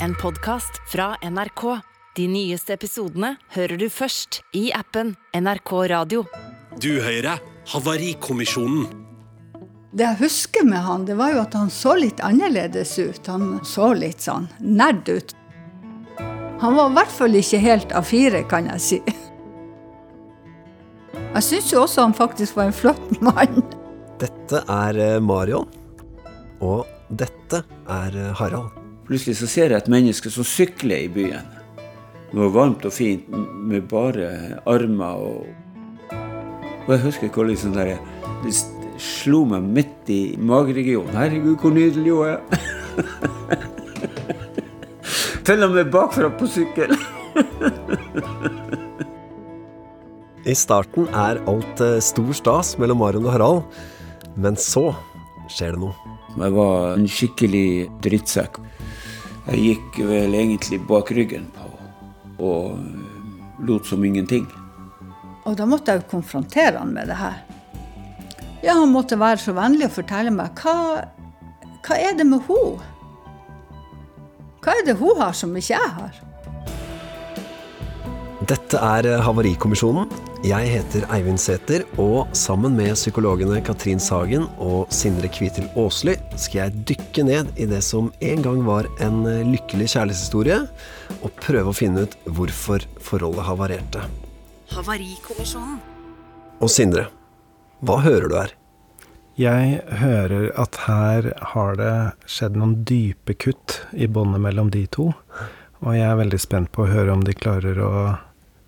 en podkast fra NRK. De nyeste episodene hører du først i appen NRK Radio. Du hører Havarikommisjonen. Det jeg husker med han, det var jo at han så litt annerledes ut. Han så litt sånn nerd ut. Han var i hvert fall ikke helt A4, kan jeg si. Jeg syns jo også han faktisk var en flott mann. Dette er eh, Marion, og dette er eh, Harald. Plutselig så ser jeg et menneske som sykler i byen. Det var varmt og fint med bare armer og Og jeg husker hvor liksom der, det slo meg midt i mageregionen. Herregud, hvor nydelig hun er. Følger med bakfra på sykkel. I starten er alt eh, stor stas mellom Marion og Harald, men så skjer det noe. Jeg var en skikkelig drittsekk. Jeg gikk vel egentlig bak ryggen på og lot som ingenting. Og da måtte jeg jo konfrontere han med det her. Ja, han måtte være så vennlig å fortelle meg hva, hva er det med hun? Hva er det hun har som ikke jeg har? Dette er eh, Havarikommisjonen. Jeg heter Eivind Sæther, og sammen med psykologene Katrin Sagen og Sindre Kvitil Aasli skal jeg dykke ned i det som en gang var en eh, lykkelig kjærlighetshistorie, og prøve å finne ut hvorfor forholdet havarerte. Havarikommisjonen. Og Sindre, hva hører du her? Jeg hører at her har det skjedd noen dype kutt i båndet mellom de to. Og jeg er veldig spent på å høre om de klarer å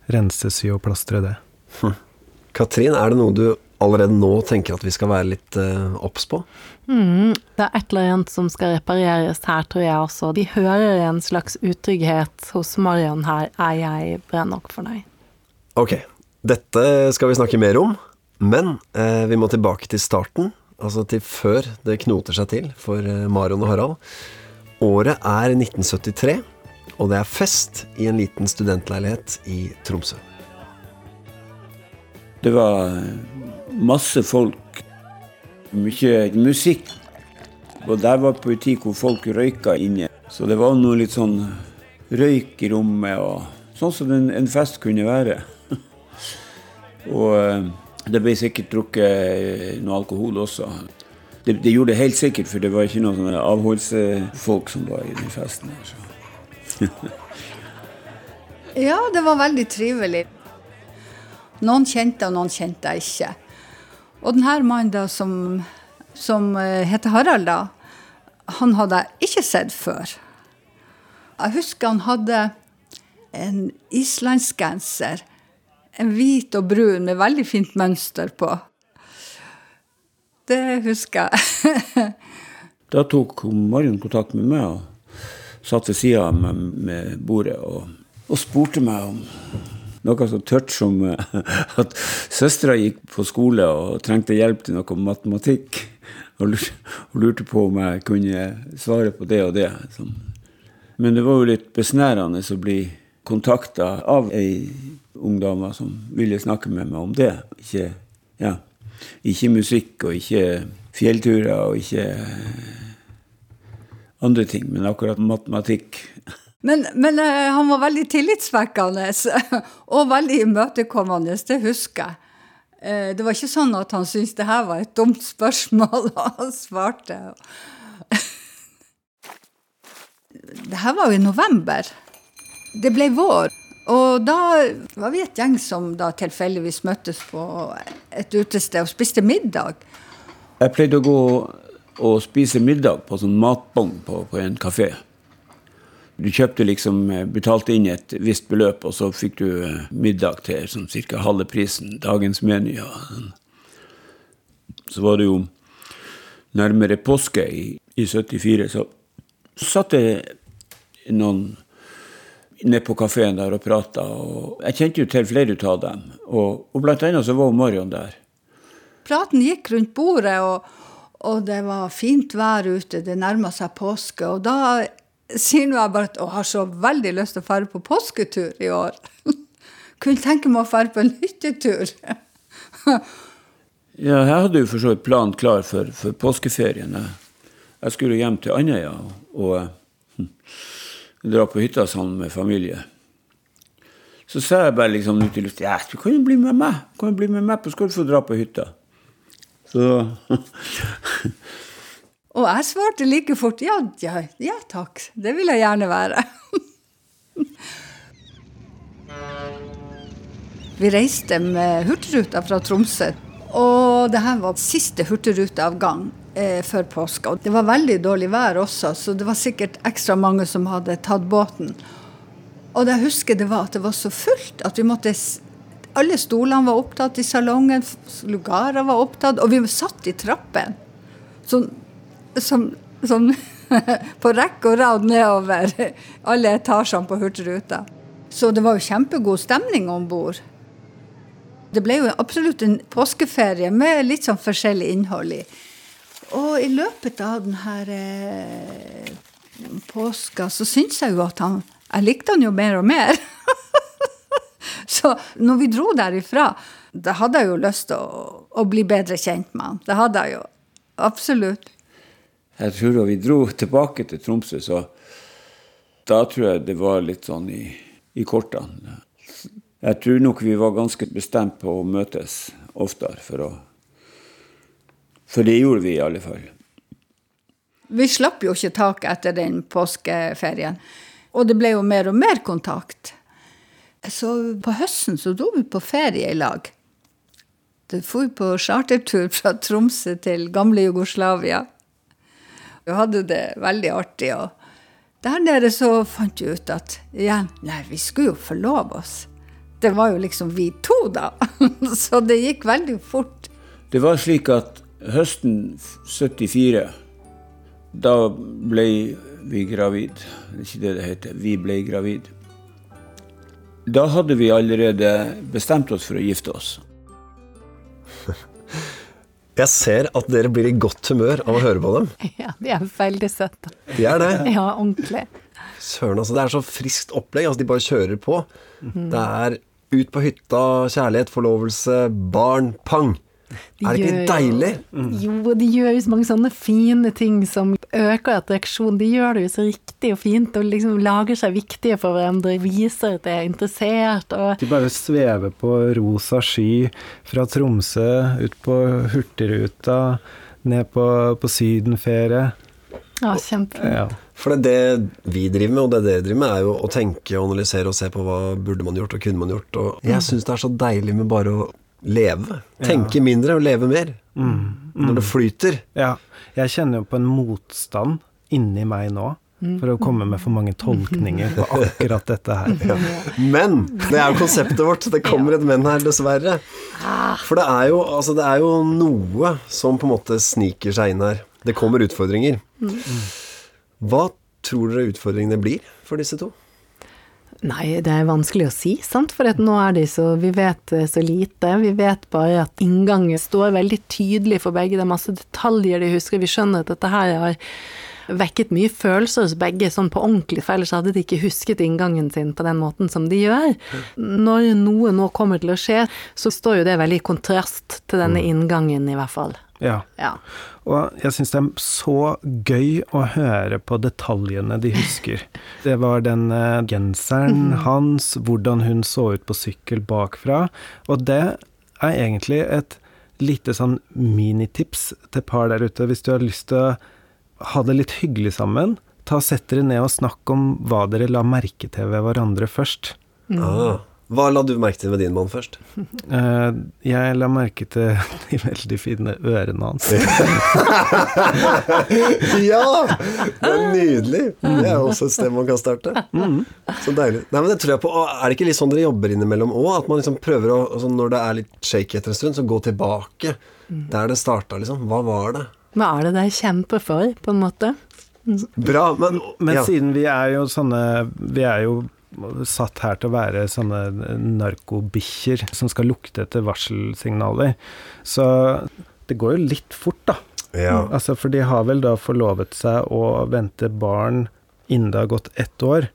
rense, sy og plastre det. Katrin, er det noe du allerede nå tenker at vi skal være litt uh, obs på? Mm, det er et eller annet som skal repareres her, tror jeg også. De hører en slags utrygghet hos Marion her. Er jeg bra nok for deg? Ok, dette skal vi snakke mer om, men eh, vi må tilbake til starten, altså til før det knoter seg til for eh, Marion og Harald. Året er 1973, og det er fest i en liten studentleilighet i Tromsø. Det var masse folk, mye musikk. Og der var på hvor folk røyka inne. Så det var noe litt sånn røyk i rommet, og sånn som en, en fest kunne være. Og eh, det ble sikkert drukket eh, noe alkohol også. Det, det, gjorde det helt sikkert, for det var ikke noen avholdsfolk som var i den festen. ja, det var veldig trivelig. Noen kjente, og noen kjente jeg ikke. Og denne mannen da, som, som eh, heter Harald, da, han hadde jeg ikke sett før. Jeg husker han hadde en islandsgenser en hvit og brun med veldig fint mønster på. Det husker jeg. da tok Marion kontakt med meg og satt ved sida av meg med bordet og, og, spurte meg om noe så tørt som at søstera gikk på skole og trengte hjelp til noe matematikk. Og lurte på om jeg kunne svare på det og det. Men det var jo litt besnærende å bli kontakta av ei ungdommer som ville snakke med meg om det. Ikke, ja, ikke musikk og ikke fjellturer og ikke andre ting, men akkurat matematikk. Men, men uh, han var veldig tillitsvekkende og veldig imøtekommende, det husker jeg. Uh, det var ikke sånn at han syntes det her var et dumt spørsmål, og han svarte. det her var jo i november. Det ble vår. Og da var vi et gjeng som da tilfeldigvis møttes på et utested og spiste middag. Jeg pleide å gå og spise middag på sånn matbong på, på en kafé. Du kjøpte liksom, betalte inn et visst beløp, og så fikk du eh, middag til sånn ca. halve prisen. Dagens meny. Så var det jo nærmere påske i, i 74, så satt det noen nede på kafeen der og prata. Jeg kjente jo til flere av dem, og, og blant annet så var Marion der. Praten gikk rundt bordet, og, og det var fint vær ute, det nærma seg påske. Og da sier nå jeg bare at jeg har så veldig lyst til å dra på påsketur i år. Kunne tenke meg å dra på en hyttetur. ja, jeg hadde jo for så vidt planen klar for, for påskeferien. Jeg, skulle hjem til Andøya. og, og hm, dra på hytta sammen med familie. Så sa jeg bare liksom ut i lufta ja, du kan jo bli med meg du kan jo bli med meg på, skal du få dra på hytta. Så Og jeg svarte like fort ja, ja, ja takk, det vil jeg gjerne være. Vi reiste med Hurtigruta fra Tromsø. Og det her var siste hurtigruteavgang eh, før påske. Det var veldig dårlig vær også, så det var sikkert ekstra mange som hadde tatt båten. Og jeg husker det var at det var så fullt at vi måtte Alle stolene var opptatt i salongen, lugarer var opptatt, og vi satt i trappen. Sånn som, som på rekke og rad nedover alle etasjene på Hurtigruta. Så det var jo kjempegod stemning om bord. Det ble jo absolutt en påskeferie med litt sånn forskjellig innhold i. Og i løpet av denne eh, påska så syns jeg jo at han Jeg likte han jo mer og mer. så når vi dro derifra, da hadde jeg jo lyst til å, å bli bedre kjent med han. Det hadde jeg jo. Absolutt. Jeg tror da vi dro tilbake til Tromsø, så da tror jeg det var litt sånn i, i kortene. Jeg tror nok vi var ganske bestemt på å møtes oftere, for å For det gjorde vi i alle fall. Vi slapp jo ikke taket etter den påskeferien. Og det ble jo mer og mer kontakt. Så på høsten så dro vi på ferie i lag. Da dro vi på chartertur fra Tromsø til gamle Jugoslavia. Vi hadde det veldig artig. Og der nede så fant vi ut at igjen, nei, vi skulle jo forlove oss. Det var jo liksom vi to, da. Så det gikk veldig fort. Det var slik at høsten 74, da ble vi gravid. Det er ikke det det heter. Vi ble gravid. Da hadde vi allerede bestemt oss for å gifte oss. Jeg ser at dere blir i godt humør av å høre på dem. Ja, de er veldig søte. De er det. Ja, ordentlig. Søren, altså. Det er så friskt opplegg. Altså, de bare kjører på. Det er ut på hytta, kjærlighet, forlovelse, barn, pang. De er det ikke deilig? Jo, de gjør jo så mange sånne fine ting som øker attraksjon. De gjør det jo så riktig og fint, og liksom lager seg viktige for hverandre, viser at de er interessert, og De bare svever på rosa sky fra Tromsø ut på Hurtigruta, ned på, på sydenferie. ja, kjempefint. Ja. For det, det vi driver med, og det dere driver med, er jo å tenke og analysere og se på hva burde man gjort og kunne man gjort. Og jeg syns det er så deilig med bare å leve. Tenke mindre og leve mer. Når det flyter. ja. Jeg kjenner jo på en motstand inni meg nå. For å komme med for mange tolkninger på akkurat dette her. Men det er jo konseptet vårt. Det kommer et men her, dessverre. For det er, jo, altså, det er jo noe som på en måte sniker seg inn her. Det kommer utfordringer. Hva tror dere utfordringene blir for disse to? Nei, det er vanskelig å si, sant, for nå er de så Vi vet eh, så lite. Vi vet bare at inngangen står veldig tydelig for begge. Det er masse detaljer de husker. Vi skjønner at dette her har vekket mye følelser hos begge, sånn på ordentlig, for ellers hadde de ikke husket inngangen sin på den måten som de gjør. Når noe nå kommer til å skje, så står jo det veldig i kontrast til denne inngangen, i hvert fall. Ja. Ja. Og jeg syns det er så gøy å høre på detaljene de husker. Det var den eh, genseren hans, hvordan hun så ut på sykkel bakfra. Og det er egentlig et lite sånn minitips til par der ute, hvis du har lyst til å ha det litt hyggelig sammen. Ta Sett dere ned og snakk om hva dere la merke til ved hverandre først. Ah. Hva la du merke til med din mann først? Uh, jeg la merke til de veldig fine ørene hans. Ja! Det er nydelig. Det er også et sted man kan starte. Så deilig. Nei, men det tror jeg på. Er det ikke litt sånn dere jobber innimellom òg? At man liksom prøver å altså Når det er litt shaky etter en stund, så gå tilbake der det starta, liksom. Hva var det? Hva er det dere kjemper for, på en måte? Bra, men, Men ja. siden vi er jo sånne Vi er jo satt her til å være sånne narkobikkjer som skal lukte etter varselsignaler, så det går jo litt fort, da. Ja. Altså, for de har vel da forlovet seg å vente barn innen det har gått ett år.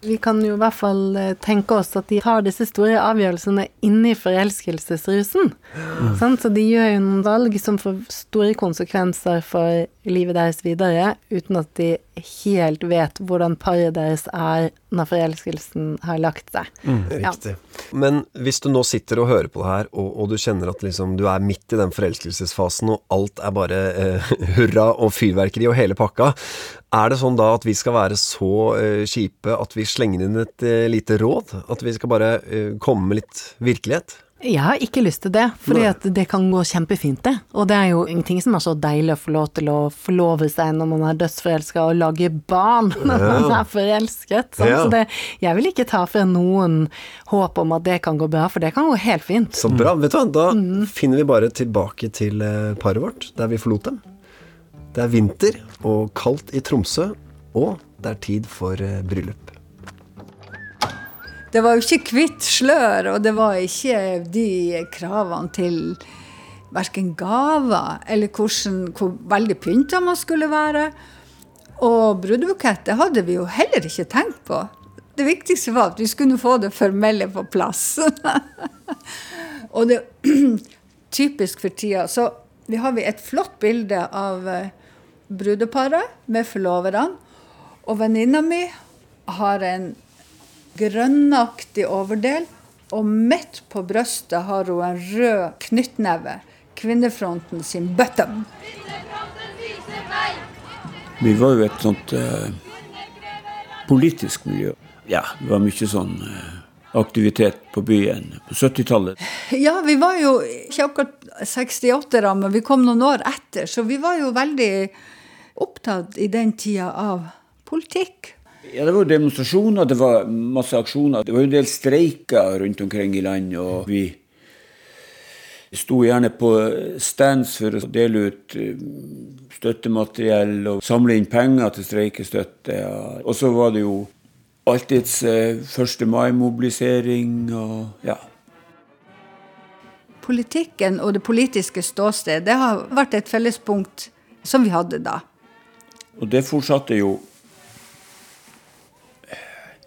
Vi kan jo i hvert fall eh, tenke oss at de tar disse store avgjørelsene inni forelskelsesrusen. Mm. Så de gjør jo noen valg som får store konsekvenser for livet deres videre, uten at de helt vet hvordan paret deres er når forelskelsen har lagt seg. Ja. Riktig. Men hvis du nå sitter og hører på det her, og, og du kjenner at liksom, du er midt i den forelskelsesfasen, og alt er bare eh, hurra og fyrverkeri og hele pakka, er det sånn da at vi skal være så eh, kjipe at vi slenger inn et eh, lite råd? At vi skal bare eh, komme med litt virkelighet? Jeg har ikke lyst til det, for det kan gå kjempefint, det. Og det er jo ingenting som er så deilig å få lov til å forlove seg når man er dødsforelska og lage barn når man er forelsket. Sånn. Ja. Så det, jeg vil ikke ta fra noen håp om at det kan gå bra, for det kan gå helt fint. Så bra. Vet du hva, da finner vi bare tilbake til eh, paret vårt, der vi forlot dem. Det er vinter og kaldt i Tromsø, og det er tid for bryllup. Det var jo ikke hvitt slør, og det var ikke de kravene til verken gaver eller hvordan, hvor veldig pynta man skulle være. Og brudebukett hadde vi jo heller ikke tenkt på. Det viktigste var at vi skulle få det formelle på plass. og det typisk for tida. Så vi har vi et flott bilde av eh, brudeparet med forloverne. Og venninna mi har en grønnaktig overdel, og midt på brøstet har hun en rød knyttneve. Kvinnefronten sin button. Vi var jo et sånt eh, politisk miljø. Ja, det var mye sånn eh, aktivitet på byen på 70-tallet. Ja, vi var jo ikke akkurat 68-ere, men vi kom noen år etter, så vi var jo veldig opptatt i den tida av politikk. Ja, Det var jo demonstrasjoner, det var masse aksjoner. Det var jo en del streiker rundt omkring i landet, og vi sto gjerne på stands for å dele ut eh, støttemateriell og samle inn penger til streikestøtte. Og så var det jo alltids eh, 1. mai-mobilisering og ja. Politikken og det politiske ståstedet har vært et fellespunkt som vi hadde da. Og det fortsatte jo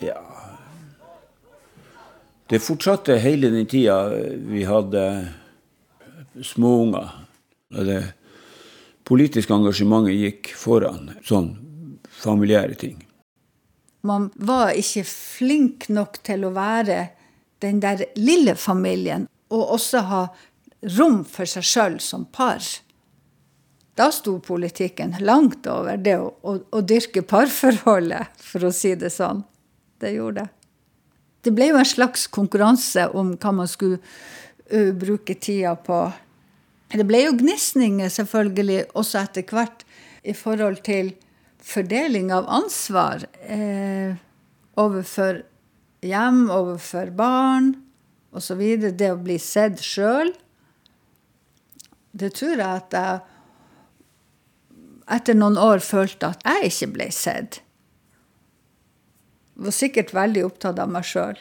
Ja Det fortsatte hele den tida vi hadde småunger. Det politiske engasjementet gikk foran sånn familiære ting. Man var ikke flink nok til å være den der lille familien, og også ha rom for seg sjøl som par. Da sto politikken langt over det å, å, å dyrke parforholdet, for å si det sånn. Det gjorde det. Det ble jo en slags konkurranse om hva man skulle uh, bruke tida på. Det ble jo gnisninger, selvfølgelig, også etter hvert i forhold til fordeling av ansvar eh, overfor hjem, overfor barn osv. Det å bli sett sjøl. Det tror jeg at jeg etter noen år følte at jeg ikke ble sett. Var sikkert veldig opptatt av meg sjøl.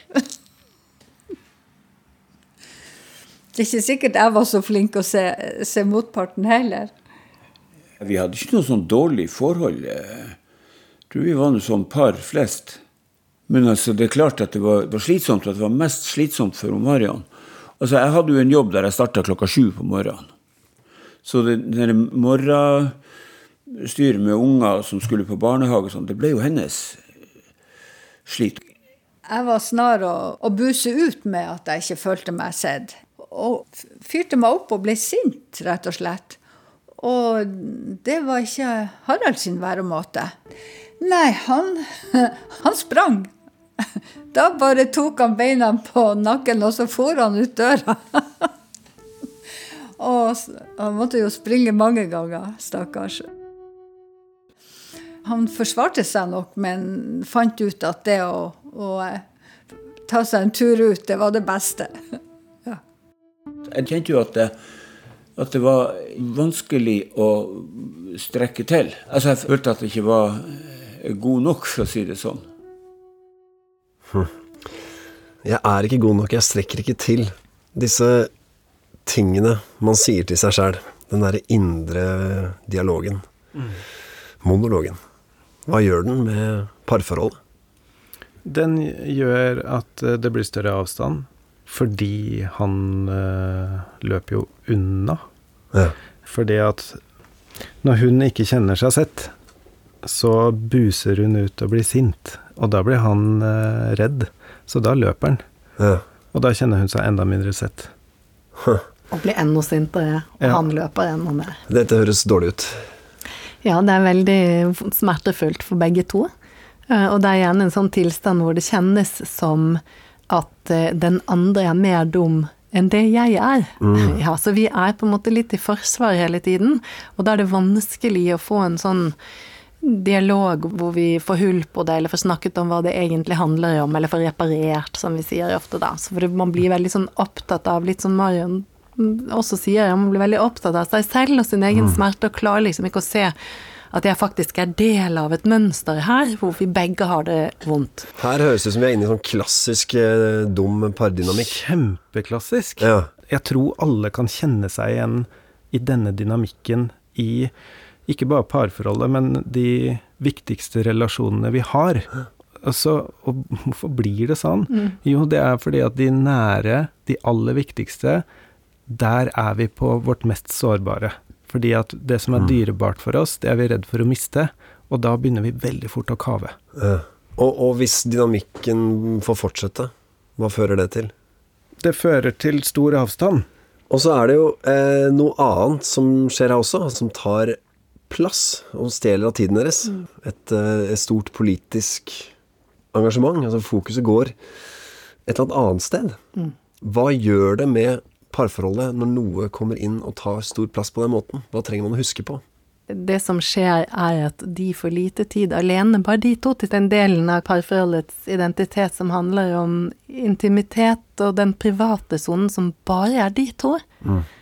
Det er ikke sikkert jeg var så flink å se, se motparten heller. Vi hadde ikke noe sånn dårlig forhold. Jeg tror vi var noe sånn par flest. Men altså, det er klart at det var, var slitsomt, at det var mest slitsomt for Marian. Altså, jeg hadde jo en jobb der jeg starta klokka sju på morgenen. Så det, det morgenstyret med unger som skulle på barnehage, og sånn, det ble jo hennes slit. Jeg var snar å, å buse ut med at jeg ikke følte meg sett. Og fyrte meg opp og ble sint, rett og slett. Og det var ikke Harald sin væremåte. Nei, han, han sprang. Da bare tok han beina på nakken, og så for han ut døra. Og han måtte jo springe mange ganger, stakkars. Han forsvarte seg nok, men fant ut at det å, å eh, ta seg en tur ut, det var det beste. Jeg kjente jo at det, at det var vanskelig å strekke til. Altså, jeg følte at jeg ikke var eh, god nok, for å si det sånn. Jeg er ikke god nok, jeg strekker ikke til. Disse tingene man sier til seg sjæl. Den derre indre dialogen. Monologen. Hva gjør den med parforholdet? Den gjør at eh, det blir større avstand, fordi han øh, løper jo unna. Ja. Fordi at når hun ikke kjenner seg sett, så buser hun ut og blir sint. Og da blir han øh, redd, så da løper han. Ja. Og da kjenner hun seg enda mindre sett. Og blir enda sintere, og Ja. han løper enda mer. Dette høres dårlig ut. Ja, det er veldig smertefullt for begge to. Eh, Og det er gjerne en sånn tilstand hvor det kjennes som at eh, den andre er mer dum enn det jeg er. Ja, så vi er på en måte litt i forsvar hele tiden, og da er det vanskelig å få en sånn dialog hvor vi får hull på det, eller får snakket om hva det egentlig handler om, eller får reparert, som vi sier ofte da. Så man blir veldig sånn opptatt av, litt som Marion mm, også sier, man blir veldig opptatt av seg selv og sin egen smerte, og klarer liksom ikke å se at jeg faktisk er del av et mønster her, hvor vi begge har det vondt. Her høres det ut som vi er inne i sånn klassisk eh, dum pardynamikk. Kjempeklassisk. Ja. Jeg tror alle kan kjenne seg igjen i denne dynamikken i ikke bare parforholdet, men de viktigste relasjonene vi har. Altså, og hvorfor blir det sånn? Jo, det er fordi at de nære, de aller viktigste, der er vi på vårt mest sårbare. Fordi at det som er dyrebart for oss, det er vi redd for å miste, og da begynner vi veldig fort å kave. Ja. Og, og hvis dynamikken får fortsette, hva fører det til? Det fører til stor avstand. Og så er det jo eh, noe annet som skjer her også, som tar plass og stjeler av tiden deres. Et, eh, et stort politisk engasjement. Altså fokuset går et eller annet annet sted. Hva gjør det med parforholdet når noe kommer inn og tar stor plass på den måten? Hva trenger man å huske på? Det som skjer er at de får lite tid alene, bare de to, til den delen av parforholdets identitet som handler om intimitet og den private sonen som bare er de to.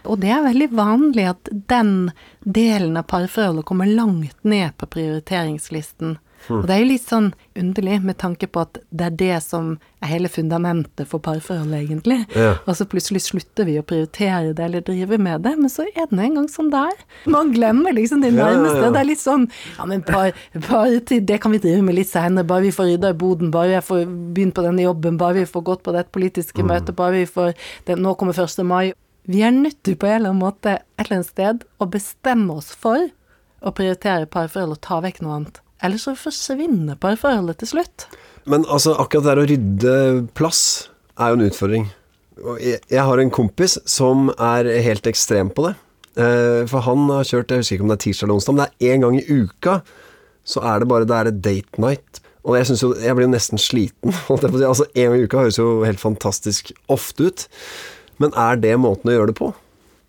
Og det er veldig vanlig at den delen av parforholdet kommer langt ned på prioriteringslisten. Og det er jo litt sånn underlig med tanke på at det er det som er hele fundamentet for parforholdet, egentlig. Ja. Og så plutselig slutter vi å prioritere det eller drive med det, men så er det nå engang sånn det er. Man glemmer liksom de Ja, ja, nærmeste. ja. Det er litt sånn Ja, men par, partid, det kan vi drive med litt seinere, bare vi får rydda i boden, bare jeg får begynt på denne jobben, bare vi får gått på dette politiske Mm. møtet, bare vi får det, Nå kommer 1. mai. Vi er nødt til på en eller annen måte et eller annet sted å bestemme oss for å prioritere parforhold og ta vekk noe annet. Ellers så forsvinner parforholdet til slutt. Men altså, akkurat det å rydde plass er jo en utfordring. Jeg, jeg har en kompis som er helt ekstrem på det. Eh, for han har kjørt, jeg husker ikke om det er tirsdag eller onsdag, men det er én gang i uka så er det bare det er date night. Og jeg jo, jeg blir jo nesten sliten. Altså, En gang i uka høres jo helt fantastisk ofte ut. Men er det måten å gjøre det på?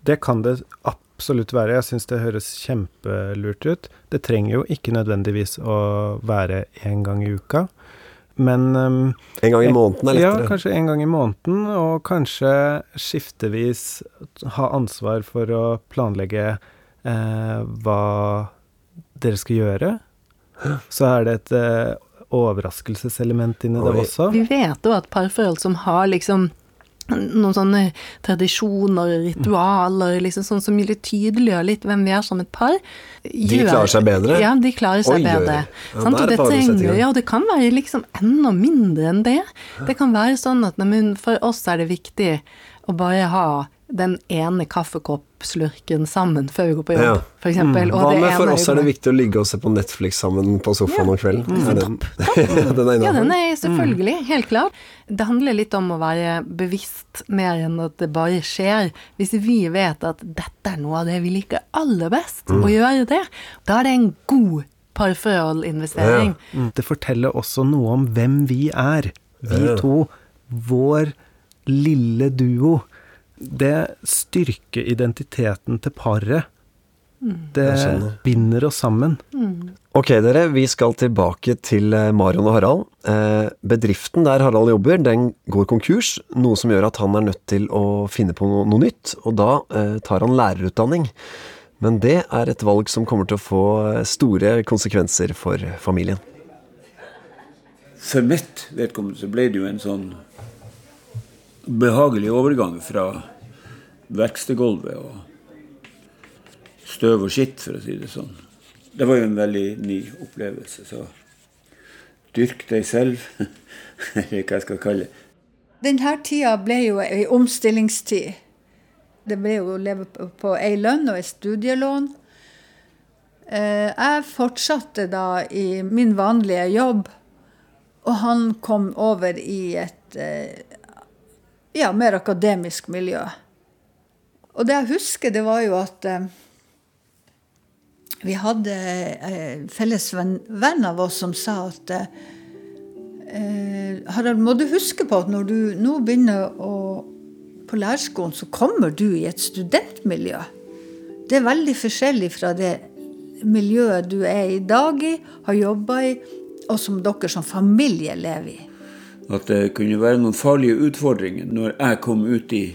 Det kan det absolutt være. Jeg syns det høres kjempelurt ut. Det trenger jo ikke nødvendigvis å være én gang i uka. Men um, En gang i måneden er lettere? Ja, kanskje en gang i måneden, og kanskje skiftevis ha ansvar for å planlegge eh, hva dere skal gjøre. Så er det et eh, overraskelseselement inni det også. Vi vet jo at parforhold som har liksom noen sånne tradisjoner og ritualer, liksom sånn som litt tydeliggjør litt hvem vi er som et par. De klarer seg bedre? Ja, de klarer seg Oi, bedre. Ja, sant? Og det trenger, ja, det kan være liksom enda mindre enn det. Det kan være sånn at men for oss er det viktig å bare ha den ene kaffekoppslurken sammen før vi går på jobb, Ja. for eksempel. Hva med for oss er det viktig å ligge og se på Netflix sammen på sofaen om kvelden? Er den, den er Ja, den er selvfølgelig, helt klart. Det handler litt om å være bevisst mer enn at det bare skjer. Hvis vi vet at dette er noe av det vi liker aller best, å gjøre det, da er det en god parforholdinvestering. Mm. Det forteller også noe om hvem vi er. Vi Ja. to. Vår lille duo. Det styrker identiteten til paret. Det binder oss sammen. Ok, dere, vi skal tilbake til eh, Marion og Harald. Eh, bedriften der Harald jobber, den går konkurs, noe som gjør at han er nødt til å finne på noe, noe nytt, og da eh, tar han lærerutdanning. Men det er et valg som kommer til å få store konsekvenser for familien. For mitt vedkommende så ble det jo en sånn behagelig overgang fra verkstedgulvet og støv og skitt, for å si det sånn. Det var jo en veldig ny opplevelse, så dyrk deg selv, eller hva jeg skal kalle det. Denne tida ble jo ei omstillingstid. Det ble jo å leve på ei lønn og ei studielån. Eh, jeg fortsatte da i min vanlige jobb, og han kom over i et eh, ja, mer akademisk miljø. Og det jeg husker, det var jo at eh, vi hadde en felles venn, venn, av oss som sa at Harald, må du huske på at når du nå begynner å, på lærerskolen, så kommer du i et studentmiljø. Det er veldig forskjellig fra det miljøet du er i dag i, har jobba i, og som dere som familie lever i. At det kunne være noen farlige utfordringer når jeg kom ut i,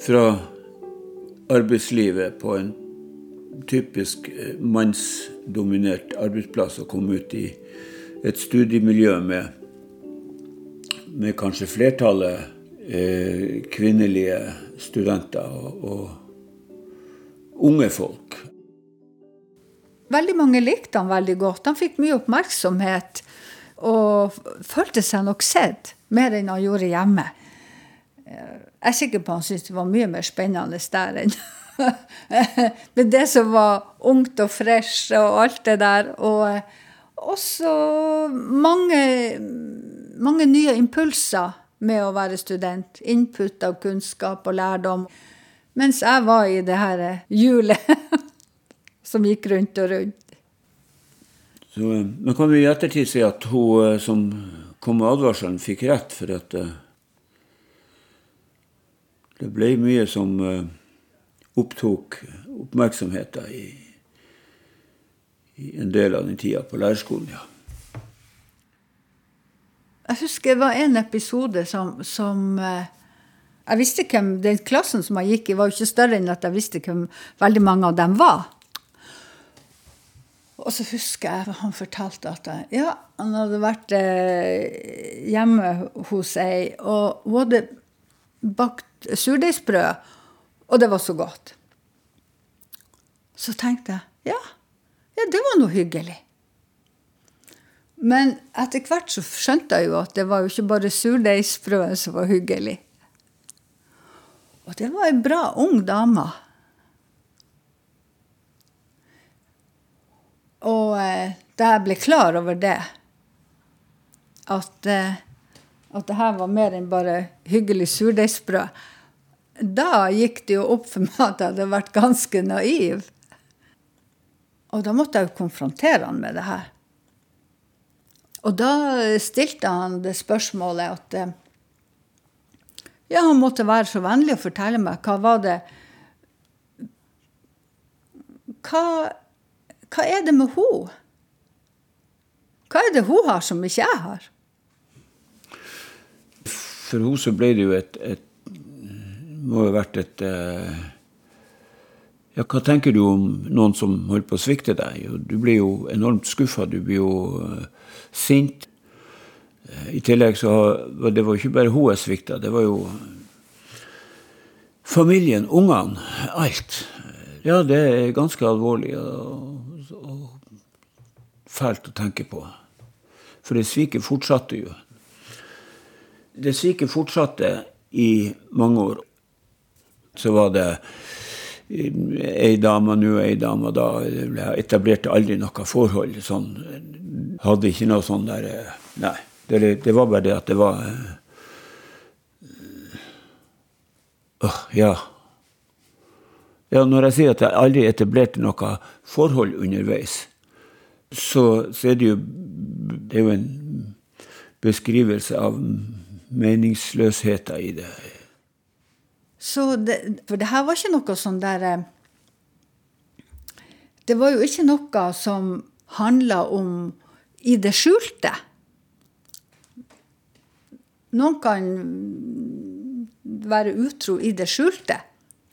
fra arbeidslivet på en typisk eh, mannsdominert arbeidsplass og kom ut i et studiemiljø med, med kanskje flertallet eh, kvinnelige studenter og, og unge folk. Veldig mange likte han veldig godt. Han fikk mye oppmerksomhet og følte seg nok sett mer enn han gjorde hjemme. Jeg er sikker på han syntes det var mye mer spennende der enn med det som var ungt og fresh og alt det der. Og også mange, mange nye impulser med å være student. Input av kunnskap og lærdom. Mens jeg var i det her hjulet som gikk rundt og rundt. Så, men kan vi i ettertid si at hun som kom med advarselen, fikk rett, for at det ble mye som uh, opptok oppmerksomheten i, i, en del av den tida på lærerskolen, ja. Jeg husker det var en episode som, som uh, Jeg visste hvem Den klassen som jeg gikk i, var jo ikke større enn at jeg visste hvem veldig mange av dem var. Og så husker jeg han fortalte at ja, han hadde vært uh, hjemme hos ei, og hun hadde bakt surdeigsbrød, og det var så godt. Så tenkte jeg ja, ja, det var noe hyggelig. Men etter hvert så skjønte jeg jo at det var jo ikke bare surdeigsbrødet som var hyggelig. Og det var ei bra ung dame. Og eh, da jeg ble klar over det, at eh, at det her var mer enn bare hyggelig surdeigsbrød, da gikk det jo opp for meg at jeg hadde vært ganske naiv. Og da måtte jeg jo konfrontere han med det her. Og da stilte han det spørsmålet at eh, Ja, han måtte være så vennlig å fortelle meg hva var det Hva, hva er det med henne? Hva er det hun har som ikke jeg har? For henne så ble det jo et, et Må jo ha vært et eh, Ja, hva tenker du om noen som holder på å svikte deg? Du blir jo enormt skuffa, du blir jo uh, sint. I tillegg så det var ikke bare hun jeg svikta, det var jo familien, ungene, alt. Ja, det er ganske alvorlig og, og fælt å tenke på. For det sviket fortsatte jo det syke fortsatte i mange år. Så var det ei dame nå, ei dame da. Jeg etablerte aldri noe forhold. Sånn, hadde ikke noe sånn der Nei. Det, det var bare det at det var uh, Ja. Ja, når jeg sier at jeg aldri etablerte noe forhold underveis, så, så er det jo Det er jo en beskrivelse av meningsløsheten i det. Så det, For det her var ikke noe sånn der eh, Det var jo ikke noe som handla om i det skjulte. Noen kan være utro i det skjulte.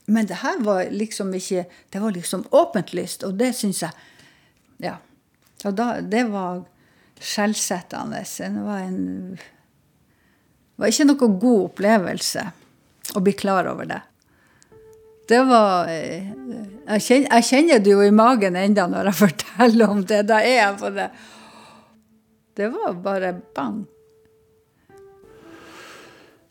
Men det her var liksom ikke Det var liksom åpentlyst, og det syns jeg Ja. Og da, det var skjellsettende. Det var en var ikke noe god opplevelse å bli klar over det. Det var eh, Jeg kjenner, jeg kjenner det jo i magen enda når jeg forteller om det. Da er jeg på det Det var bare bang.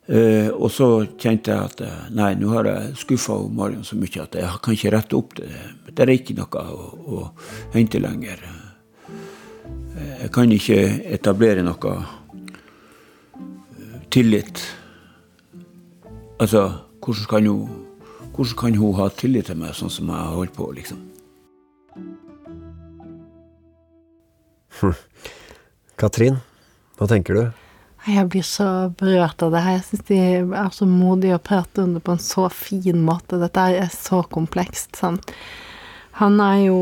Eh, og så kjente jeg at eh, nei, nå har jeg skuffa Marion så mye at jeg kan ikke rette opp det. Det er ikke noe å, å hente lenger. Eh, jeg kan ikke etablere noe tillit. Altså, hvordan kan hun, hvordan kan hun ha tillit til meg sånn som jeg har holdt på, liksom? Katrin, hva tenker du? Jeg blir så berørt av det her. Jeg syns de er så modige å prate om det på en så fin måte. Dette er så komplekst, sant. Han er jo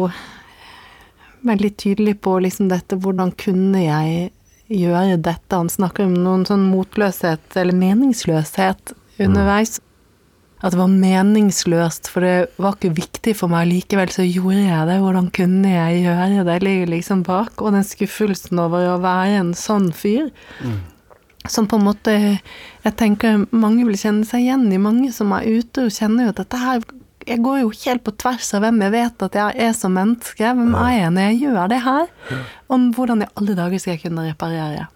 veldig tydelig på liksom dette Hvordan kunne jeg gjøre dette? Han snakker om noen sånn motløshet, eller meningsløshet, underveis. At det var meningsløst, for det var ikke viktig for meg. Likevel så gjorde jeg det. Hvordan kunne jeg gjøre det? ligger liksom bak. Og den skuffelsen over å være en sånn fyr. Som på en måte Jeg tenker mange vil kjenne seg igjen i. Mange som er ute og kjenner jo at dette her Jeg går jo helt på tvers av hvem jeg vet at jeg er som menneske. Hvem er jeg når jeg gjør det her? Om hvordan i alle dager skal jeg kunne reparere.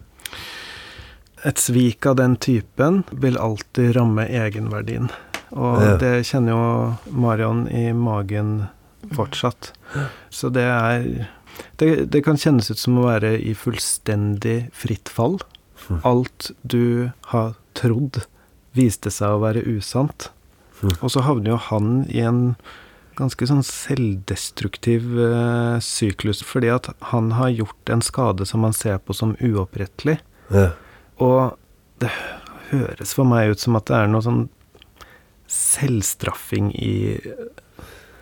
Et svik av den typen vil alltid ramme egenverdien. Og Ja. det kjenner jo Marion i magen fortsatt. Så det er det, det kan kjennes ut som å være i fullstendig fritt fall. Alt du har trodd, viste seg å være usant. Og så havner jo han i en ganske sånn selvdestruktiv uh, syklus, fordi at han har gjort en skade som man ser på som uopprettelig. Ja. Og det høres for meg ut som at det er noe sånn selvstraffing i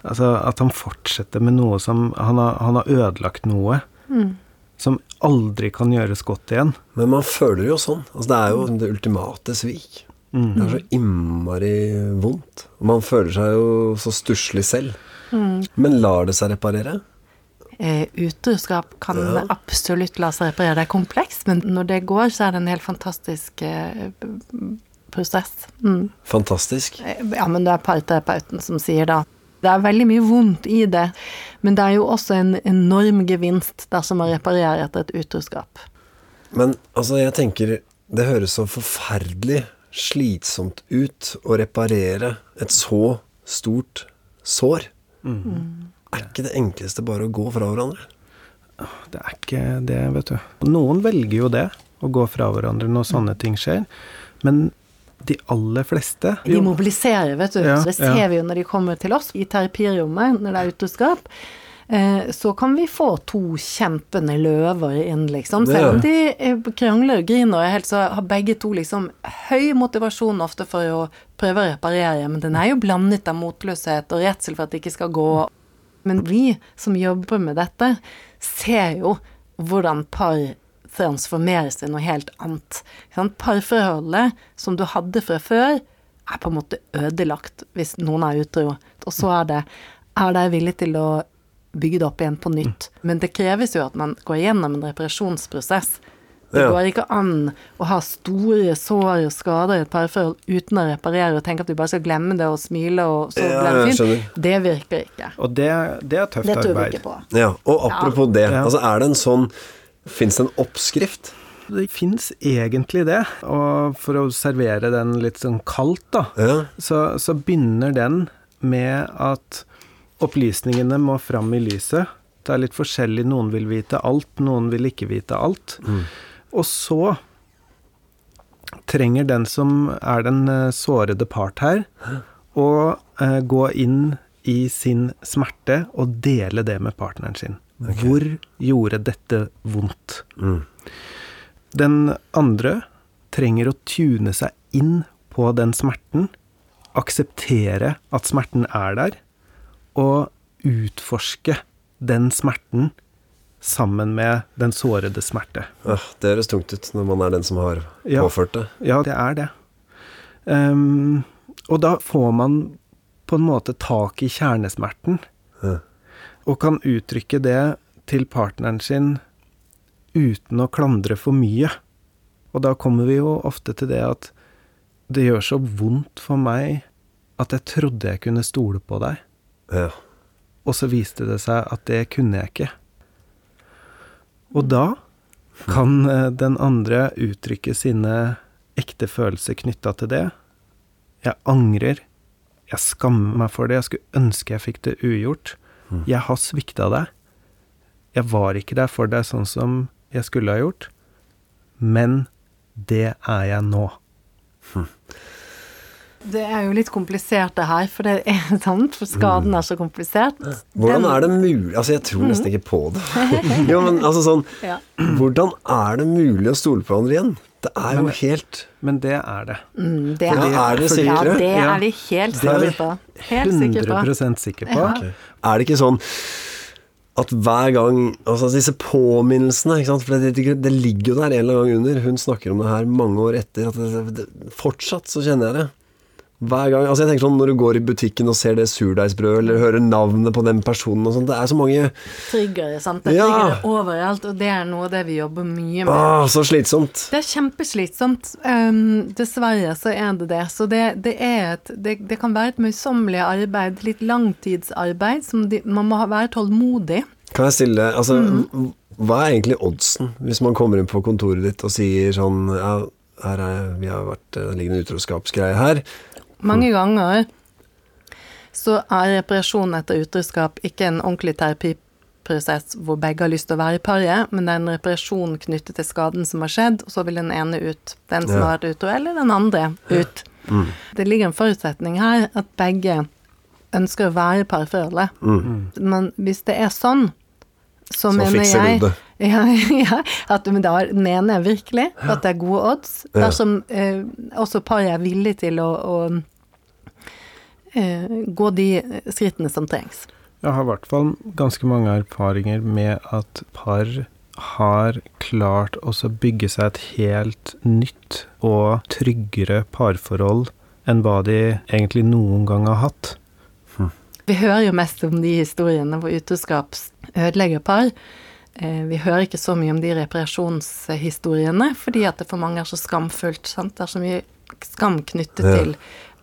Altså at han fortsetter med noe som Han har, han har ødelagt noe som aldri kan gjøres godt igjen. Men man føler jo sånn. Altså, det er jo det ultimate svik. Det er så innmari vondt. Man føler seg jo så stusslig selv. Men lar det seg reparere? Eh, utroskap kan Ja. absolutt la seg reparere. Det er komplekst, men når det går, så er det en helt fantastisk eh, prosess. Mm. Fantastisk. Eh, Ja, men det er parterapeuten som sier da det er veldig mye vondt i det, men det er jo også en enorm gevinst dersom man reparerer etter et utroskap. Men altså, jeg tenker Det høres så forferdelig slitsomt ut å reparere et så stort sår. Er ikke det enkleste bare å gå fra hverandre? Det er ikke det, vet du. Noen velger jo det, å gå fra hverandre når sånne ting skjer. Men de aller fleste De mobiliserer, vet du. Ja, det ser ja. vi jo når de kommer til oss i terapirommet når det er utroskap. Eh, så kan vi få to kjempende løver inn, liksom. Selv om de eh, krangler og griner og er helt, så har begge to liksom høy motivasjon ofte for å prøve å reparere, men den er jo blandet av motløshet og redsel for at det ikke skal gå. Men vi som jobber med dette, ser jo hvordan par transformeres til noe helt annet. Parforholdet som du hadde fra før, er på en måte ødelagt hvis noen er utro. Og så er det Er de villig til å bygge det opp igjen på nytt? Men det kreves jo at man går gjennom en reparasjonsprosess. Det går ikke an å ha store sår og skader i et parforhold uten å reparere og tenke at du bare skal glemme det og smile og så Ja, blir det fint. Det virker ikke. Og det, det er tøft Det tror vi arbeid. ikke på. Ja, og apropos det, altså er det en sånn Fins det en oppskrift? Det fins egentlig det. Og for å servere den litt sånn kaldt, da, Ja. så, så begynner den med at opplysningene må fram i lyset. Det er litt forskjellig. Noen vil vite alt, noen vil ikke vite alt. Og så trenger den som er den eh, sårede part her, å eh, gå inn i sin smerte og dele det med partneren sin. Hvor gjorde dette vondt? Den andre trenger å tune seg inn på den smerten, akseptere at smerten er der, og utforske den smerten sammen med den sårede smerte. Ja, det høres tungt ut når man er den som har Ja. påført det. Ja, det er det. Um, og da får man på en måte tak i kjernesmerten, Ja. og kan uttrykke det til partneren sin uten å klandre for mye. Og da kommer vi jo ofte til det at det gjør så vondt for meg at jeg trodde jeg kunne stole på deg, Ja. og så viste det seg at det kunne jeg ikke. Og da Kan eh, den andre uttrykke sine ekte følelser knytta til det? Jeg angrer. Jeg skammer meg for det. Jeg skulle ønske jeg fikk det ugjort. Jeg har svikta deg. Jeg var ikke der for deg sånn som jeg skulle ha gjort. Men det er jeg nå. Det er jo litt komplisert det her, for det er sant, for skaden er så komplisert. Hvordan er det mulig Altså, jeg tror nesten ikke på det. jo, men altså sånn Ja. Hvordan er det mulig å stole på hverandre igjen? Det er jo helt Men det er det. Mm, det Ja, er dere ja, det er vi helt Det er sikre på. Helt sikre på. 100% sikre på. Er det ikke sånn at hver gang Altså disse påminnelsene, ikke sant? For det, det, det ligger jo der en eller annen gang under. Hun snakker om det her mange år etter. At det, det, fortsatt så kjenner jeg det. Hver gang, altså jeg tenker sånn Når du går i butikken og ser det surdeigsbrødet, eller hører navnet på den personen og sånt, Det er så mange Triggere, sant. Det Ja. trigger overalt, og det er noe av det vi jobber mye med. ah, Så slitsomt. Det er kjempeslitsomt. Um, dessverre så er det det. Så det, det er et det, det kan være et møysommelig arbeid, litt langtidsarbeid, som de, man må være tålmodig. Kan jeg stille Altså, Mm. hva er egentlig oddsen hvis man kommer inn på kontoret ditt og sier sånn Ja, her er vi har vært Det ligger en utroskapsgreie her. Mange ganger så er reparasjon etter utroskap ikke en ordentlig terapiprosess hvor begge har lyst til å være i paret, men det er en reparasjon knyttet til skaden som har skjedd, og så vil den ene ut. Den som har vært utro, eller den andre ut. Det ligger en forutsetning her at begge ønsker å være i parforholdet. Men hvis det er sånn, så, Så mener jeg. Ja, ja at, men da mener jeg virkelig at det er gode odds. Ja. Dersom eh, også paret er villig til å, å eh, gå de skrittene som trengs. Jeg har i hvert fall ganske mange erfaringer med at par har klart også bygge seg et helt nytt og tryggere parforhold enn hva de egentlig noen gang har hatt. Vi hører jo mest om de historiene hvor utroskap ødelegger par. Eh, Vi hører ikke så mye om de reparasjonshistoriene, fordi at det for mange er så skamfullt. Sant? Det er så mye skam knyttet Ja. til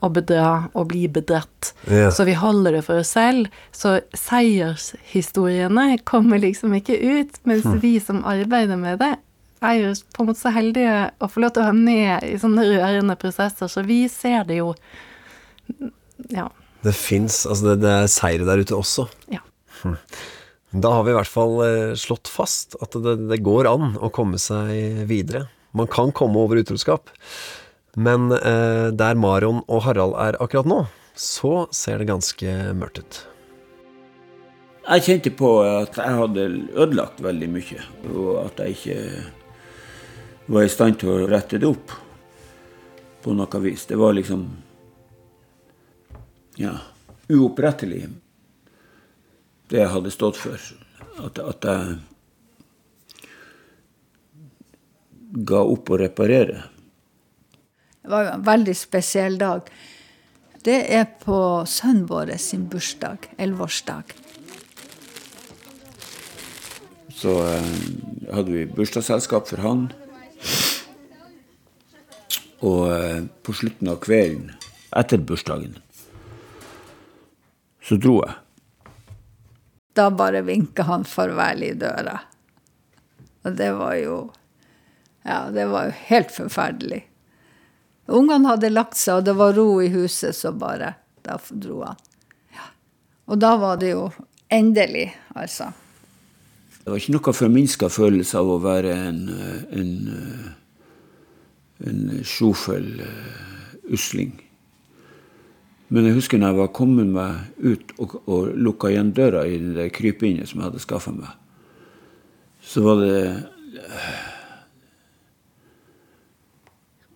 å bedra og bli bedratt. Ja. Så vi holder det for oss selv. Så seiershistoriene kommer liksom ikke ut, mens vi som arbeider med det, er jo på en måte så heldige å få lov til å være med i sånne rørende prosesser, så vi ser det jo Ja. Det fins Altså, det, det er seire der ute også. Ja. Da har vi i hvert fall eh, slått fast at det, det går an å komme seg videre. Man kan komme over utroskap. Men eh, der Marion og Harald er akkurat nå, så ser det ganske mørkt ut. Jeg kjente på at jeg hadde ødelagt veldig mye, og at jeg ikke var i stand til å rette det opp på noe vis. Det var liksom ja, uopprettelig, det jeg hadde stått for. At, at jeg ga opp å reparere. Det var en veldig spesiell dag. Det er på sønnen vår sin bursdag, elleveårsdag. Så eh, hadde vi bursdagsselskap for han. Og eh, på slutten av kvelden, etter bursdagen, så dro jeg. Da bare vinka han farvel i døra. Og det var jo Ja, det var jo helt forferdelig. Ungene hadde lagt seg, og det var ro i huset, så bare Da dro han. Ja. Og da var det jo endelig, altså. Det var ikke noe forminska følelse av å være en, eh, en, eh, en sjofel eh, usling. Men jeg husker når jeg var kommet meg ut og, og lukka igjen døra i det krypinnet som jeg hadde skaffa meg, så var det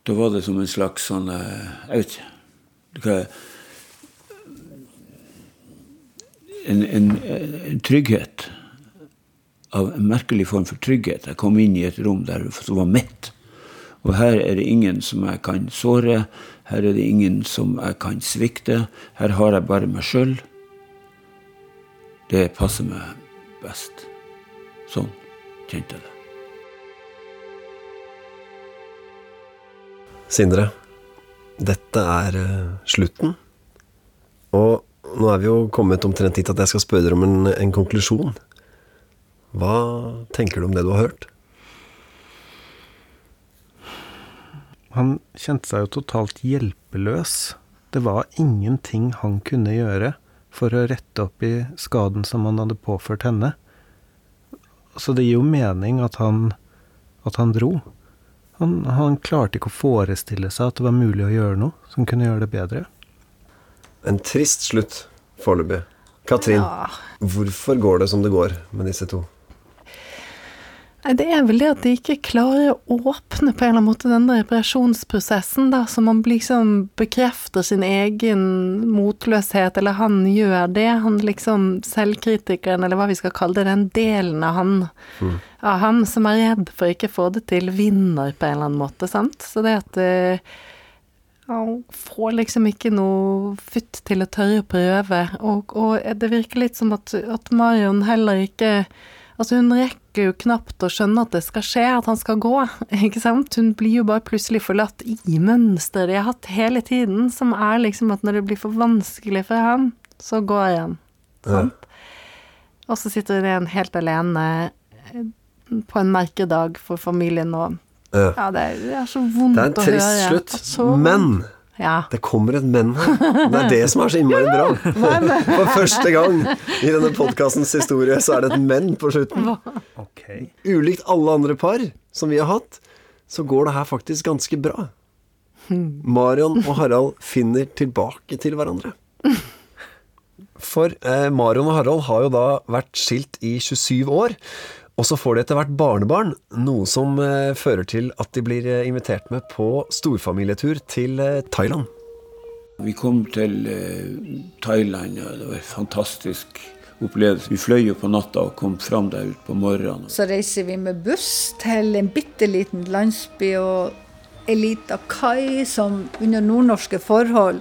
Da var det som en slags sånn eh, Jeg vet ikke en, en, en trygghet av en merkelig form for trygghet. Jeg kom inn i et rom der som var mitt. Og her er det ingen som jeg kan såre. Her er det ingen som jeg kan svikte. Her har jeg bare meg sjøl. Det passer meg best. Sånn kjente jeg det. Sindre, dette er eh, slutten. Og nå er vi jo kommet omtrent dit at jeg skal spørre deg om en, en konklusjon. Hva tenker du om det du har hørt? Han kjente seg jo totalt hjelpeløs. Det var ingenting han kunne gjøre for å rette opp i skaden som han hadde påført henne. Så det gir jo mening at han, at han dro. Han, han klarte ikke å forestille seg at det var mulig å gjøre noe som kunne gjøre det bedre. En trist slutt foreløpig. Katrin, Ja. hvorfor går det som det går med disse to? Det er vel det at de ikke klarer å åpne på en eller annen måte den reparasjonsprosessen, da, så man liksom bekrefter sin egen motløshet, eller han gjør det. Han liksom, selvkritikeren, eller hva vi skal kalle det, den delen av han, av han som er redd for ikke å få det til, vinner på en eller annen måte, sant. Så det at eh, han får liksom ikke noe futt til å tørre å prøve, og, og det virker litt som at, at Marion heller ikke Altså, hun rekker jo knapt å skjønne at det skal skje, at han skal gå, ikke sant? Hun blir jo bare plutselig forlatt i mønsteret de har hatt hele tiden, som er liksom at når det blir for vanskelig for ham, så går han, sant? Og så sitter hun igjen helt alene eh, på en merkedag for familien, og Ja. ja, det er, så vondt Det er en trist slutt, men Ja. det kommer et men her. Det er det som er så innmari bra. For første gang i denne podkastens historie så er det et men på slutten. Okay. Ulikt alle andre par som vi har hatt, så går det her faktisk ganske bra. Marion og Harald finner tilbake til hverandre. For eh, Marion og Harald har jo da vært skilt i 27 år. Og så får de etter hvert barnebarn, noe som eh, fører til at de blir eh, invitert med på storfamilietur til eh, Thailand. Vi kom til Thailand, og det var en fantastisk opplevelse. Vi fløy jo på natta og kom fram der ut på morgenen. Så reiser vi med buss til en bitte liten landsby og ei lita kai som under nordnorske forhold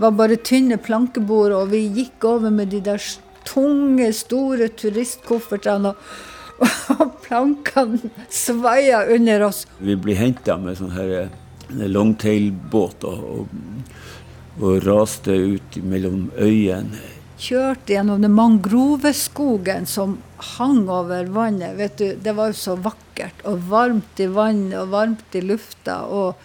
var bare tynne plankebord, og vi gikk over med de der tunge, store turistkoffertene, og, og plankene svaia under oss. Vi ble henta med sånn her eh, longtailbåt og, og raste ut mellom øyene. Kjørte gjennom den mangroveskogen som hang over vannet. Vet du, det var jo så vakkert, og varmt i vannet og varmt i lufta. og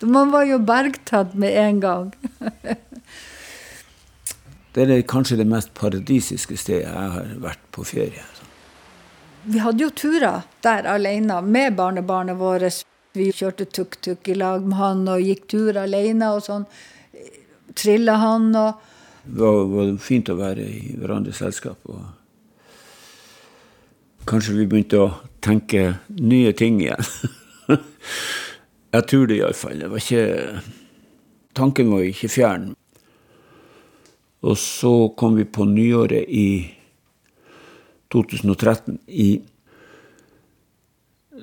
man var jo bergtatt med en gang. Det er kanskje det mest paradisiske stedet jeg har vært på ferie. Vi hadde jo turer der alene med barnebarnet vårt. Vi kjørte tuk-tuk i lag med han og gikk tur alene og sånn. Trilla han og Det var, var fint å være i hverandres selskap. og Kanskje vi begynte å tenke nye ting igjen. Jeg tror det iallfall. Det var ikke Tanken var ikke fjern. Og så kom vi på nyåret i 2013. I,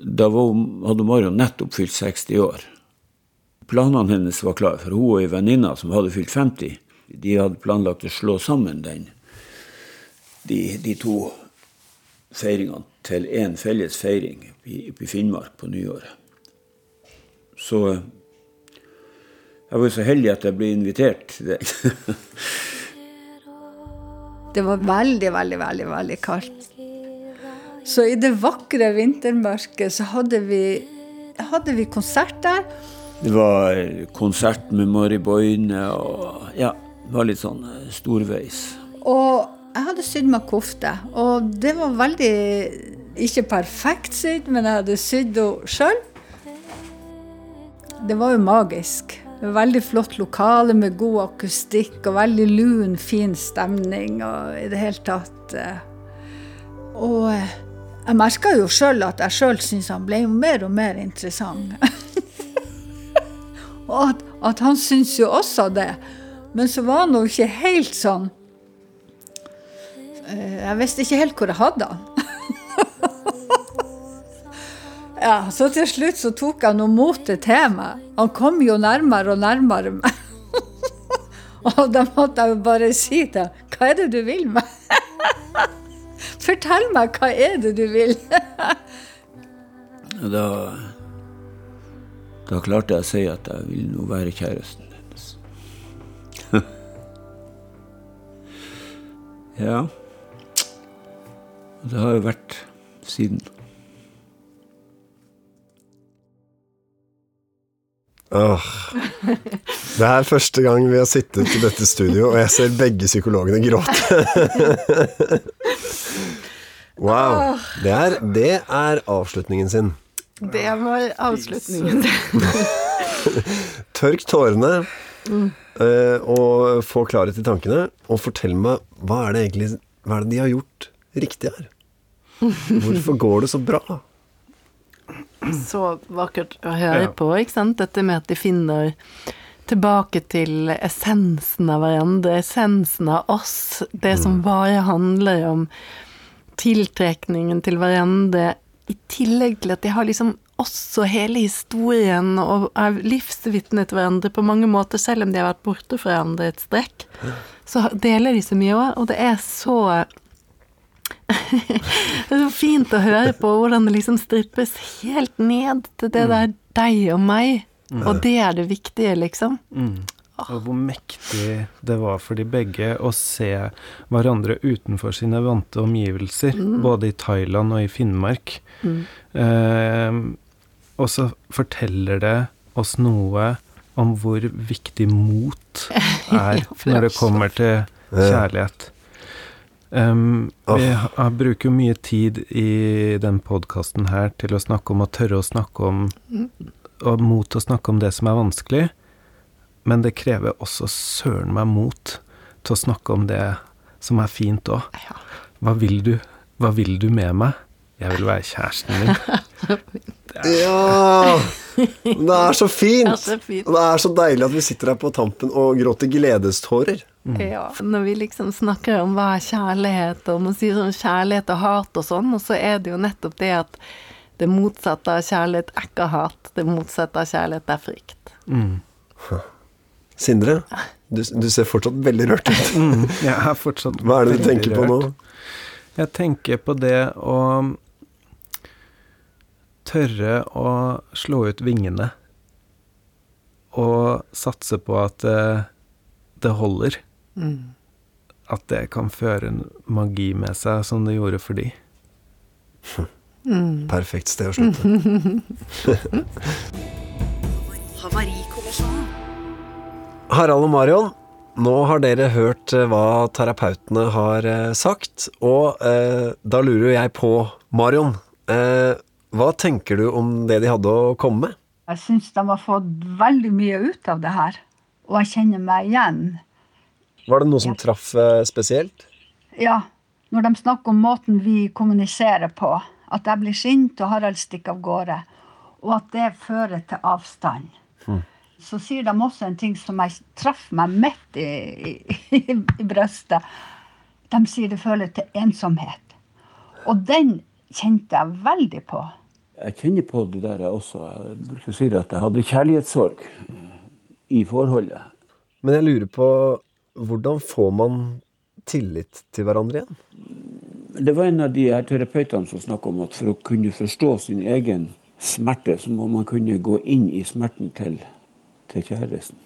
da var, hadde Marion nettopp fylt 60 år. Planene hennes var klare, for hun og ei venninne som hadde fylt 50, de hadde planlagt å slå sammen den, de, de to feiringene til én felles feiring i, i Finnmark på nyåret. Så eh, jeg var jo så heldig at jeg ble invitert til det. det var veldig, veldig, veldig, veldig kaldt. Så i det vakre vintermørket så hadde vi, hadde vi konsert der. Det var konsert med Mari Boine og ja, det var litt sånn eh, storveis. Og jeg hadde sydd meg kofte. Og det var veldig Ikke perfekt sydd, men jeg hadde sydd henne sjøl. Det var jo magisk. Veldig flott lokale med god akustikk og veldig lun, fin stemning og i det hele tatt. eh. Og eh, jeg merka jo sjøl at jeg sjøl syntes han ble jo mer og mer interessant. og at, at han syntes jo også det. Men så var han jo ikke helt sånn Eh, Jeg visste ikke helt hvor jeg hadde han. Ja, Så til slutt så tok han motet til meg. Han kom jo nærmere og nærmere meg. og da måtte jeg jo bare si til ham Hva er det du vil med? Fortell meg, hva er det du vil? Da, da klarte jeg å si at jeg vil nå være kjæresten hennes. ja. Det har jo vært siden. Åh. Det er første gang vi har sittet i dette studio, og jeg ser begge psykologene gråte. Wow. Det er, det er avslutningen sin. Det var avslutningen. Tørk tårene, eh, og få klarhet i tankene, og fortell meg hva er det egentlig hva er det de har gjort riktig her? Hvorfor går det så bra? Så vakkert å høre Ja. på, ikke sant? Dette med at de finner tilbake til essensen av hverandre, essensen av oss. Det som bare handler om tiltrekningen til hverandre, i tillegg til at de har liksom også hele historien og er livsvitne til hverandre på mange måter, selv om de har vært borte fra hverandre et strekk. Så deler de så mye òg, og det er så det er så fint å høre på hvordan det liksom strippes helt ned til det der deg og meg. Og det er det viktige, liksom. Og hvor mektig det var for de begge å se hverandre utenfor sine vante omgivelser, både i Thailand og i Finnmark. Eh, og så forteller det oss noe om hvor viktig mot er når det er kommer til kjærlighet. Um, vi har, bruker mye tid i den podkasten her til å snakke om å tørre å snakke om Og mot å snakke om det som er vanskelig. Men det krever også søren meg mot til å snakke om det som er fint òg. Hva vil du? Hva vil du med meg? Jeg vil være kjæresten din. Ja! Det er så fint! Det er så fint. Og det er så deilig at vi sitter her på tampen og gråter gledestårer. Ja. Når vi liksom snakker om hva er kjærlighet, og man sier sånn kjærlighet og hat og sånn, og så er det jo nettopp det at det motsatte av kjærlighet er ikke hat, det motsatte av kjærlighet er frykt. Sindre, du, du ser fortsatt veldig rørt ut. Jeg er fortsatt Hva er det du veldig tenker på nå? Jeg tenker på det å tørre å slå ut vingene. Og satse på at det, det holder. At det kan føre en magi med seg, som det gjorde for de. Perfekt sted å slutte. Harald og Marion, nå har dere hørt eh, hva terapeutene har eh, sagt, og eh, da lurer jeg på, Marion, eh, hva tenker du om det de hadde å komme med? Jeg syns de har fått veldig mye ut av det her. Og jeg kjenner meg igjen. Var det noe som traff eh, spesielt? Ja, når de snakker om måten vi kommuniserer på, at jeg blir sint og Harald stikker av gårde, og at det fører til avstand. Så sier de også en ting som jeg traff meg midt i, i, i brøstet. De sier det fører til ensomhet. Og den kjente jeg veldig på. Jeg kjenner på det der jeg også. Jeg bruker å si at jeg hadde kjærlighetssorg i forholdet. Men jeg lurer på, hvordan får man tillit til hverandre igjen? Det var en av de her terapeutene som snakka om at for å kunne forstå sin egen smerte, så må man kunne gå inn i smerten til, til kjæresten.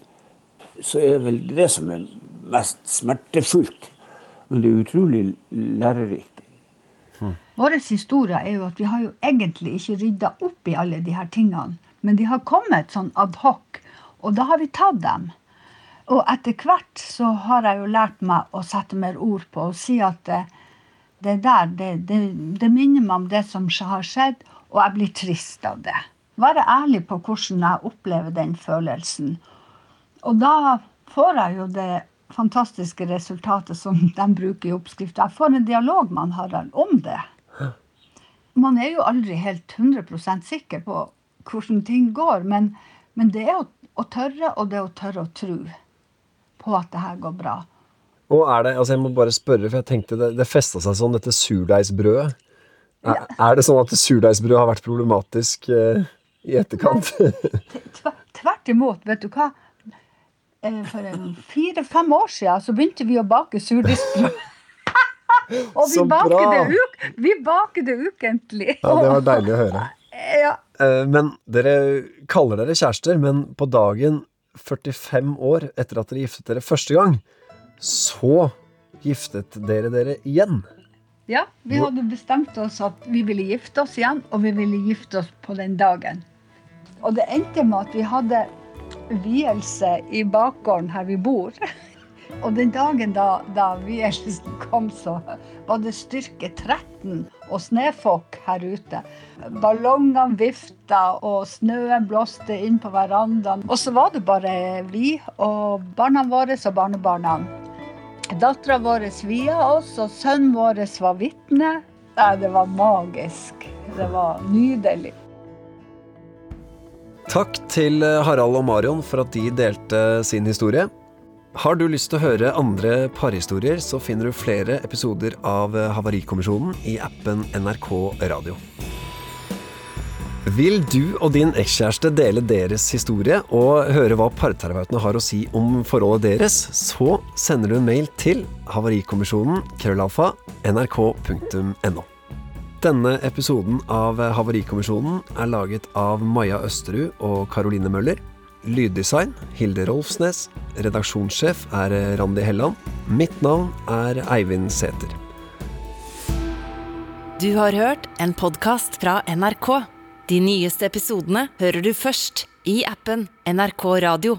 Så er vel det som er mest smertefullt. Men det er utrolig lærerikt. Vår historie er jo at vi har jo egentlig ikke rydda opp i alle de her tingene. Men de har kommet sånn ad hoc, og da har vi tatt dem. Og etter hvert så har jeg jo lært meg å sette mer ord på og si at det, det der, det, det, det minner meg om det som har skjedd, og jeg blir trist av det. Være ærlig på hvordan jeg opplever den følelsen. Og da får jeg jo det fantastiske resultatet som de bruker i oppskrifta. Jeg får en dialog med han Harald om det. Man er jo aldri helt 100% sikker på hvordan ting går, men, men det er å, å tørre, og det er å tørre å tro på at det her går bra. Og er det, altså jeg må bare spørre, for jeg tenkte det, det festa seg sånn, dette surdeigsbrødet. Er, er det sånn at surdeigsbrød har vært problematisk eh, i etterkant? Tvert imot, vet du hva? Eh, For fire-fem år siden så begynte vi å bake surdeigsbrød. Og vi baker, det uk vi baker det ukentlig. ja, det var deilig å høre. Ja. Eh, Men dere kaller dere kjærester, men på dagen 45 år etter at dere giftet dere første gang, så giftet dere dere igjen. Ja, vi hadde bestemt oss at vi ville gifte oss igjen, og vi ville gifte oss på den dagen. Og det endte med at vi hadde vielse i bakgården her vi bor. Og den dagen da, da vielsen kom, så var det styrke 13 og snøfokk her ute. Ballongene vifta, og snøen blåste inn på verandaen. Og så var det bare vi og barna våre og barnebarna. Dattera vår via oss, og sønnen vår var vitne. Det var magisk. Det var nydelig. Takk til Harald og Marion for at de delte sin historie. Har du lyst til å høre andre parhistorier, så finner du flere episoder av Havarikommisjonen i appen NRK Radio. Vil du og din ekskjæreste dele deres historie og høre hva parterapeutene har å si om forholdet deres, så sender du en mail til havarikommisjonen krøllalfa nrk.no. Denne episoden av Havarikommisjonen er laget av Maja Østerud og Karoline Møller. Lyddesign Hilde Rolfsnes. Redaksjonssjef er Randi Helland. Mitt navn er Eivind Sæther. Du har hørt en podkast fra NRK. De nyeste episodene hører du først i appen NRK Radio.